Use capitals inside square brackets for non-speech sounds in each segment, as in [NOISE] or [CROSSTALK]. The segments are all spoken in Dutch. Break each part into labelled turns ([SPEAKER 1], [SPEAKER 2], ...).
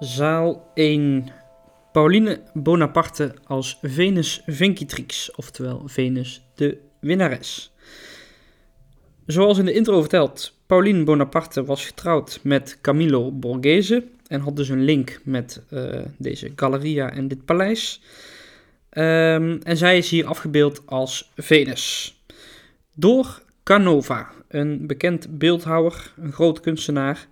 [SPEAKER 1] Zaal 1. Pauline Bonaparte als Venus Vincitrix, oftewel Venus de winnares. Zoals in de intro verteld, Pauline Bonaparte was getrouwd met Camillo Borghese en had dus een link met uh, deze Galleria en dit paleis. Um, en zij is hier afgebeeld als Venus. Door Canova, een bekend beeldhouwer, een groot kunstenaar.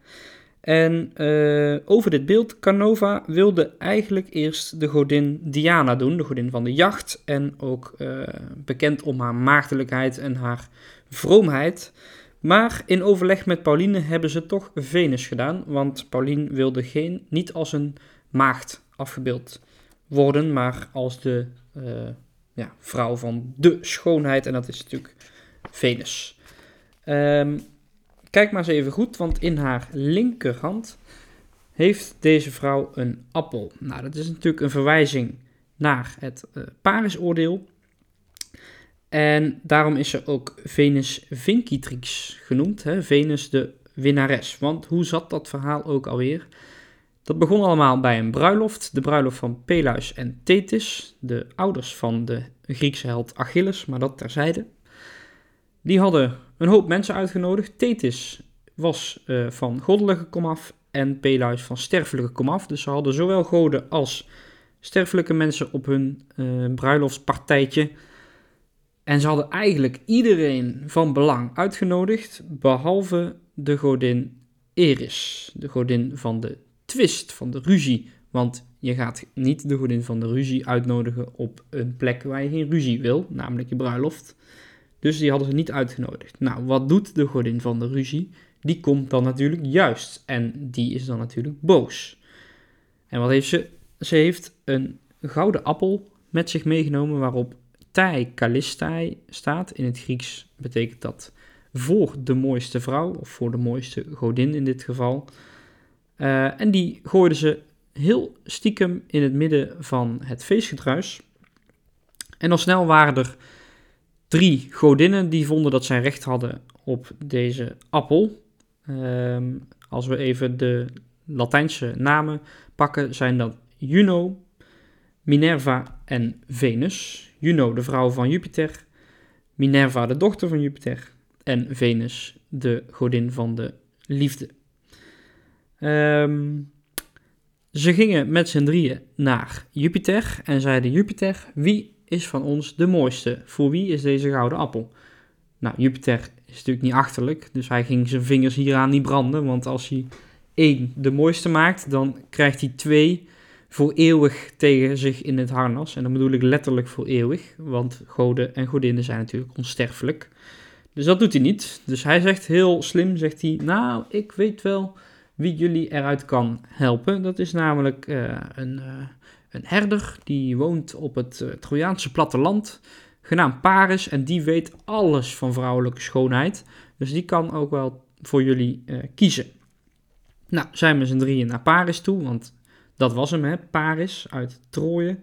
[SPEAKER 1] En uh, over dit beeld, Canova wilde eigenlijk eerst de godin Diana doen, de godin van de jacht. En ook uh, bekend om haar maagdelijkheid en haar vroomheid. Maar in overleg met Pauline hebben ze toch Venus gedaan, want Pauline wilde geen, niet als een maagd afgebeeld worden, maar als de uh, ja, vrouw van de schoonheid. En dat is natuurlijk Venus. Um, kijk maar eens even goed, want in haar linkerhand heeft deze vrouw een appel. Nou, dat is natuurlijk een verwijzing naar het uh, Parisoordeel. En daarom is ze ook Venus Vincitrix genoemd, hè? Venus de winnares. Want hoe zat dat verhaal ook alweer? Dat begon allemaal bij een bruiloft, de bruiloft van Peleus en Thetis, de ouders van de Griekse held Achilles, maar dat terzijde. Die hadden een hoop mensen uitgenodigd. Thetis was uh, van goddelijke komaf en Peleus van sterfelijke komaf. Dus ze hadden zowel goden als sterfelijke mensen op hun uh, bruiloftspartijtje. En ze hadden eigenlijk iedereen van belang uitgenodigd, behalve de godin Eris, de godin van de twist, van de ruzie. Want je gaat niet de godin van de ruzie uitnodigen op een plek waar je geen ruzie wil, namelijk je bruiloft. Dus die hadden ze niet uitgenodigd. Nou, wat doet de godin van de ruzie? Die komt dan natuurlijk juist en die is dan natuurlijk boos. En wat heeft ze? Ze heeft een gouden appel met zich meegenomen waarop Tai Kallistai staat. In het Grieks betekent dat voor de mooiste vrouw, of voor de mooiste godin in dit geval. Uh, en die gooiden ze heel stiekem in het midden van het feestgedruis. En al snel waren er drie godinnen die vonden dat zij recht hadden op deze appel. Um, als we even de Latijnse namen pakken, zijn dat Juno, Minerva en Venus. Juno, de vrouw van Jupiter, Minerva, de dochter van Jupiter, en Venus, de godin van de liefde. Um, ze gingen met z'n drieën naar Jupiter en zeiden: Jupiter, wie is van ons de mooiste? Voor wie is deze gouden appel? Nou, Jupiter is natuurlijk niet achterlijk, dus hij ging zijn vingers hieraan niet branden. Want als hij één de mooiste maakt, dan krijgt hij twee voor eeuwig tegen zich in het harnas. En dan bedoel ik letterlijk voor eeuwig, want goden en godinnen zijn natuurlijk onsterfelijk. Dus dat doet hij niet. Dus hij zegt heel slim, zegt hij, nou, ik weet wel wie jullie eruit kan helpen. Dat is namelijk uh, een, uh, een herder die woont op het uh, Trojaanse platteland, genaamd Paris. En die weet alles van vrouwelijke schoonheid. Dus die kan ook wel voor jullie kiezen. Nou, zijn we z'n drieën naar Paris toe, want dat was hem, hè, Paris uit Troje.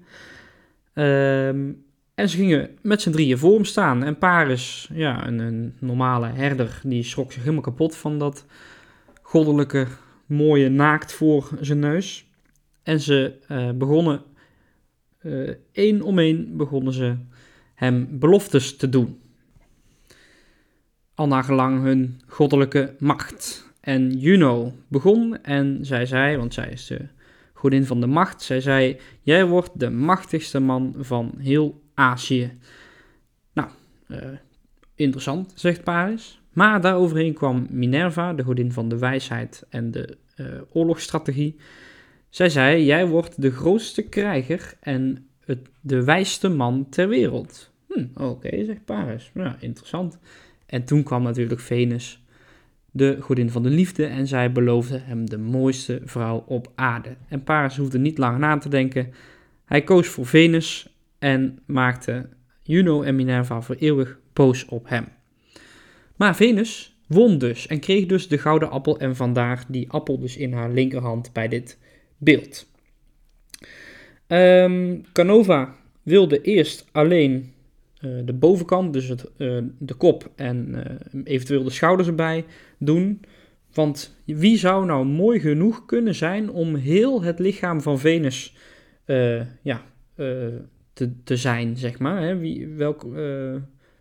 [SPEAKER 1] Um, en ze gingen met z'n drieën voor hem staan. En Paris, ja, een, een, normale herder, die schrok zich helemaal kapot van dat goddelijke, mooie naakt voor zijn neus. En ze uh, begonnen, uh, één om één, begonnen ze hem beloftes te doen. Al nagelang hun goddelijke macht. En Juno begon en zij zei, want zij is de godin van de macht. Zij zei: Jij wordt de machtigste man van heel Azië. Nou, uh, interessant, zegt Paris. Maar daaroverheen kwam Minerva, de godin van de wijsheid en de uh, oorlogsstrategie. Zij zei: Jij wordt de grootste krijger en het, de wijste man ter wereld. Hm, Oké, zegt Paris. Nou, interessant. En toen kwam natuurlijk Venus de godin van de liefde, en zij beloofde hem de mooiste vrouw op aarde. En Paris hoefde niet lang na te denken. Hij koos voor Venus en maakte Juno en Minerva voor eeuwig boos op hem. Maar Venus won dus en kreeg dus de gouden appel en vandaar die appel dus in haar linkerhand bij dit beeld. Um, Canova wilde eerst alleen uh, de bovenkant, dus het, uh, de kop en uh, eventueel de schouders erbij doen. Want wie zou nou mooi genoeg kunnen zijn om heel het lichaam van Venus ja, te, te zijn, zeg maar? Hè? Wie, welk,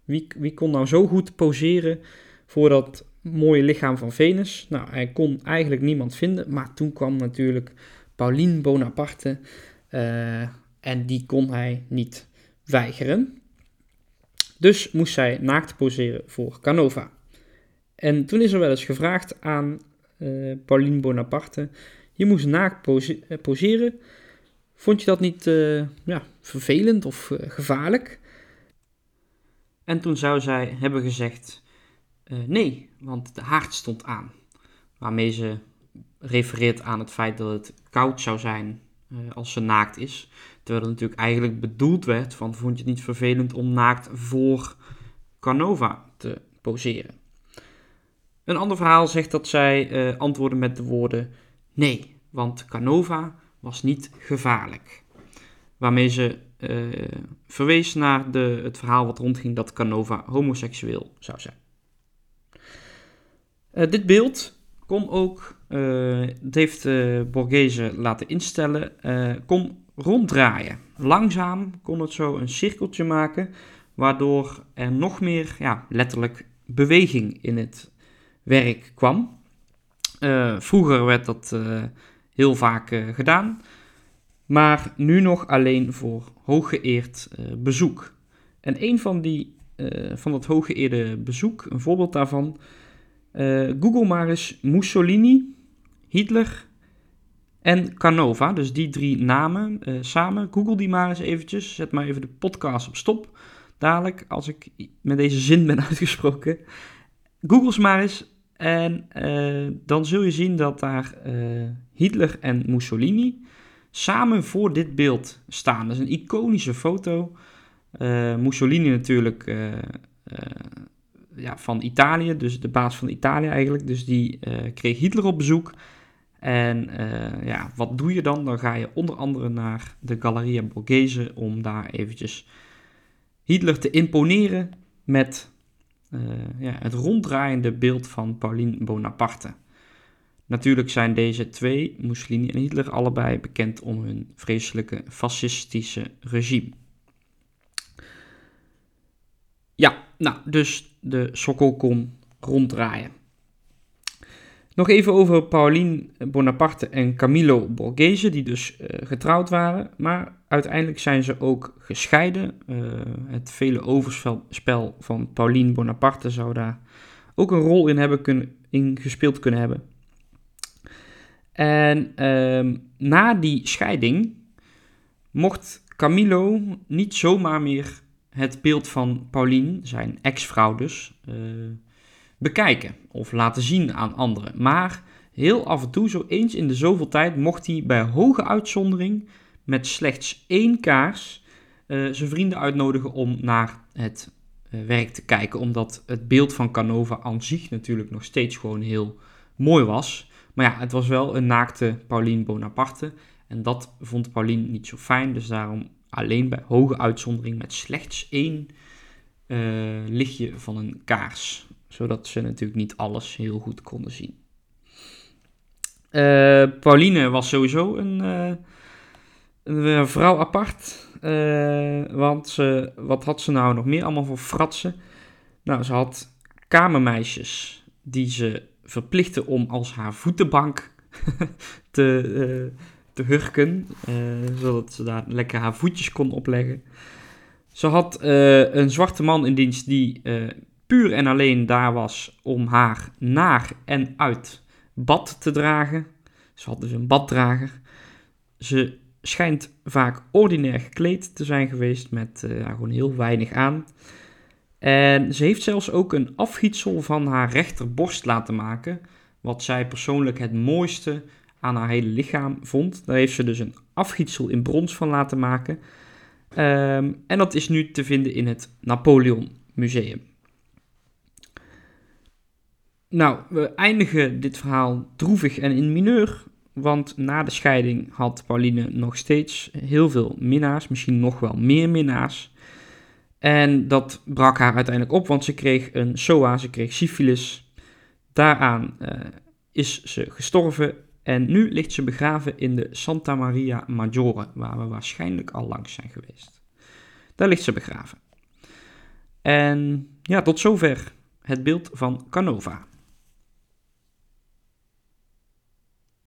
[SPEAKER 1] wie, wie kon nou zo goed poseren voor dat mooie lichaam van Venus? Nou, hij kon eigenlijk niemand vinden, maar toen kwam natuurlijk Pauline Bonaparte en die kon hij niet weigeren. Dus moest zij naakt poseren voor Canova. En toen is er wel eens gevraagd aan uh, Pauline Bonaparte: je moest naakt eh, poseren. Vond je dat niet ja, vervelend of gevaarlijk? En toen zou zij hebben gezegd: nee, want de haard stond aan. Waarmee ze refereert aan het feit dat het koud zou zijn als ze naakt is. Terwijl het natuurlijk eigenlijk bedoeld werd van vond je het niet vervelend om naakt voor Canova te poseren. Een ander verhaal zegt dat zij uh, antwoordde met de woorden nee, want Canova was niet gevaarlijk. Waarmee ze uh, verwees naar de, het verhaal wat rondging dat Canova homoseksueel zou zijn. Dit beeld kon ook, het heeft Borghese laten instellen, kon ronddraaien. Langzaam kon het zo een cirkeltje maken, waardoor er nog meer ja, letterlijk beweging in het werk kwam. Vroeger werd dat heel vaak gedaan, maar nu nog alleen voor hooggeëerd bezoek. En een van, die, van dat hooggeëerde bezoek, een voorbeeld daarvan, Google maar eens Mussolini, Hitler en Canova. Dus die drie namen samen. Google die maar eens eventjes. Zet maar even de podcast op stop. Dadelijk, als ik met deze zin ben [LAUGHS] uitgesproken. Google ze maar eens en uh, dan zul je zien dat daar Hitler en Mussolini samen voor dit beeld staan. Dat is een iconische foto. Mussolini natuurlijk ja, van Italië, dus de baas van Italië eigenlijk. Dus die kreeg Hitler op bezoek. En ja, wat doe je dan? Dan ga je onder andere naar de Galleria Borghese om daar eventjes Hitler te imponeren met uh, ja, het ronddraaiende beeld van Pauline Bonaparte. Natuurlijk zijn deze twee, Mussolini en Hitler, allebei bekend om hun vreselijke fascistische regime. Ja, nou, dus de sokkel kon ronddraaien. Nog even over Pauline Bonaparte en Camillo Borghese, die dus uh, getrouwd waren. Maar uiteindelijk zijn ze ook gescheiden. Uh, het vele overspel van Pauline Bonaparte zou daar ook een rol in, hebben kunnen, in gespeeld kunnen hebben. En uh, na die scheiding mocht Camillo niet zomaar meer het beeld van Pauline, zijn ex-vrouw dus, uh, bekijken of laten zien aan anderen. Maar heel af en toe, zo eens in de zoveel tijd, mocht hij bij hoge uitzondering met slechts één kaars uh, zijn vrienden uitnodigen om naar het uh, werk te kijken. Omdat het beeld van Canova aan zich natuurlijk nog steeds gewoon heel mooi was. Maar ja, het was wel een naakte Pauline Bonaparte. En dat vond Pauline niet zo fijn. Dus daarom alleen bij hoge uitzondering met slechts één uh, lichtje van een kaars zodat ze natuurlijk niet alles heel goed konden zien. Uh, Pauline was sowieso een, uh, een vrouw apart. Want ze, wat had ze nou nog meer allemaal voor fratsen? Nou, ze had kamermeisjes die ze verplichtte om als haar voetenbank [LAUGHS] te, te hurken. zodat ze daar lekker haar voetjes kon opleggen. Ze had een zwarte man in dienst die puur en alleen daar was om haar naar en uit bad te dragen. Ze had dus een baddrager. Ze schijnt vaak ordinair gekleed te zijn geweest met gewoon heel weinig aan. En ze heeft zelfs ook een afgietsel van haar rechterborst laten maken, wat zij persoonlijk het mooiste aan haar hele lichaam vond. Daar heeft ze dus een afgietsel in brons van laten maken. Um, en dat is nu te vinden in het Napoleon Museum. Nou, we eindigen dit verhaal droevig en in mineur. Want na de scheiding had Pauline nog steeds heel veel minnaars, misschien nog wel meer minnaars. En dat brak haar uiteindelijk op, want ze kreeg een SOA, ze kreeg syfilis. Daaraan uh, is ze gestorven en nu ligt ze begraven in de Santa Maria Maggiore, waar we waarschijnlijk al langs zijn geweest. Daar ligt ze begraven. En ja, tot zover het beeld van Canova.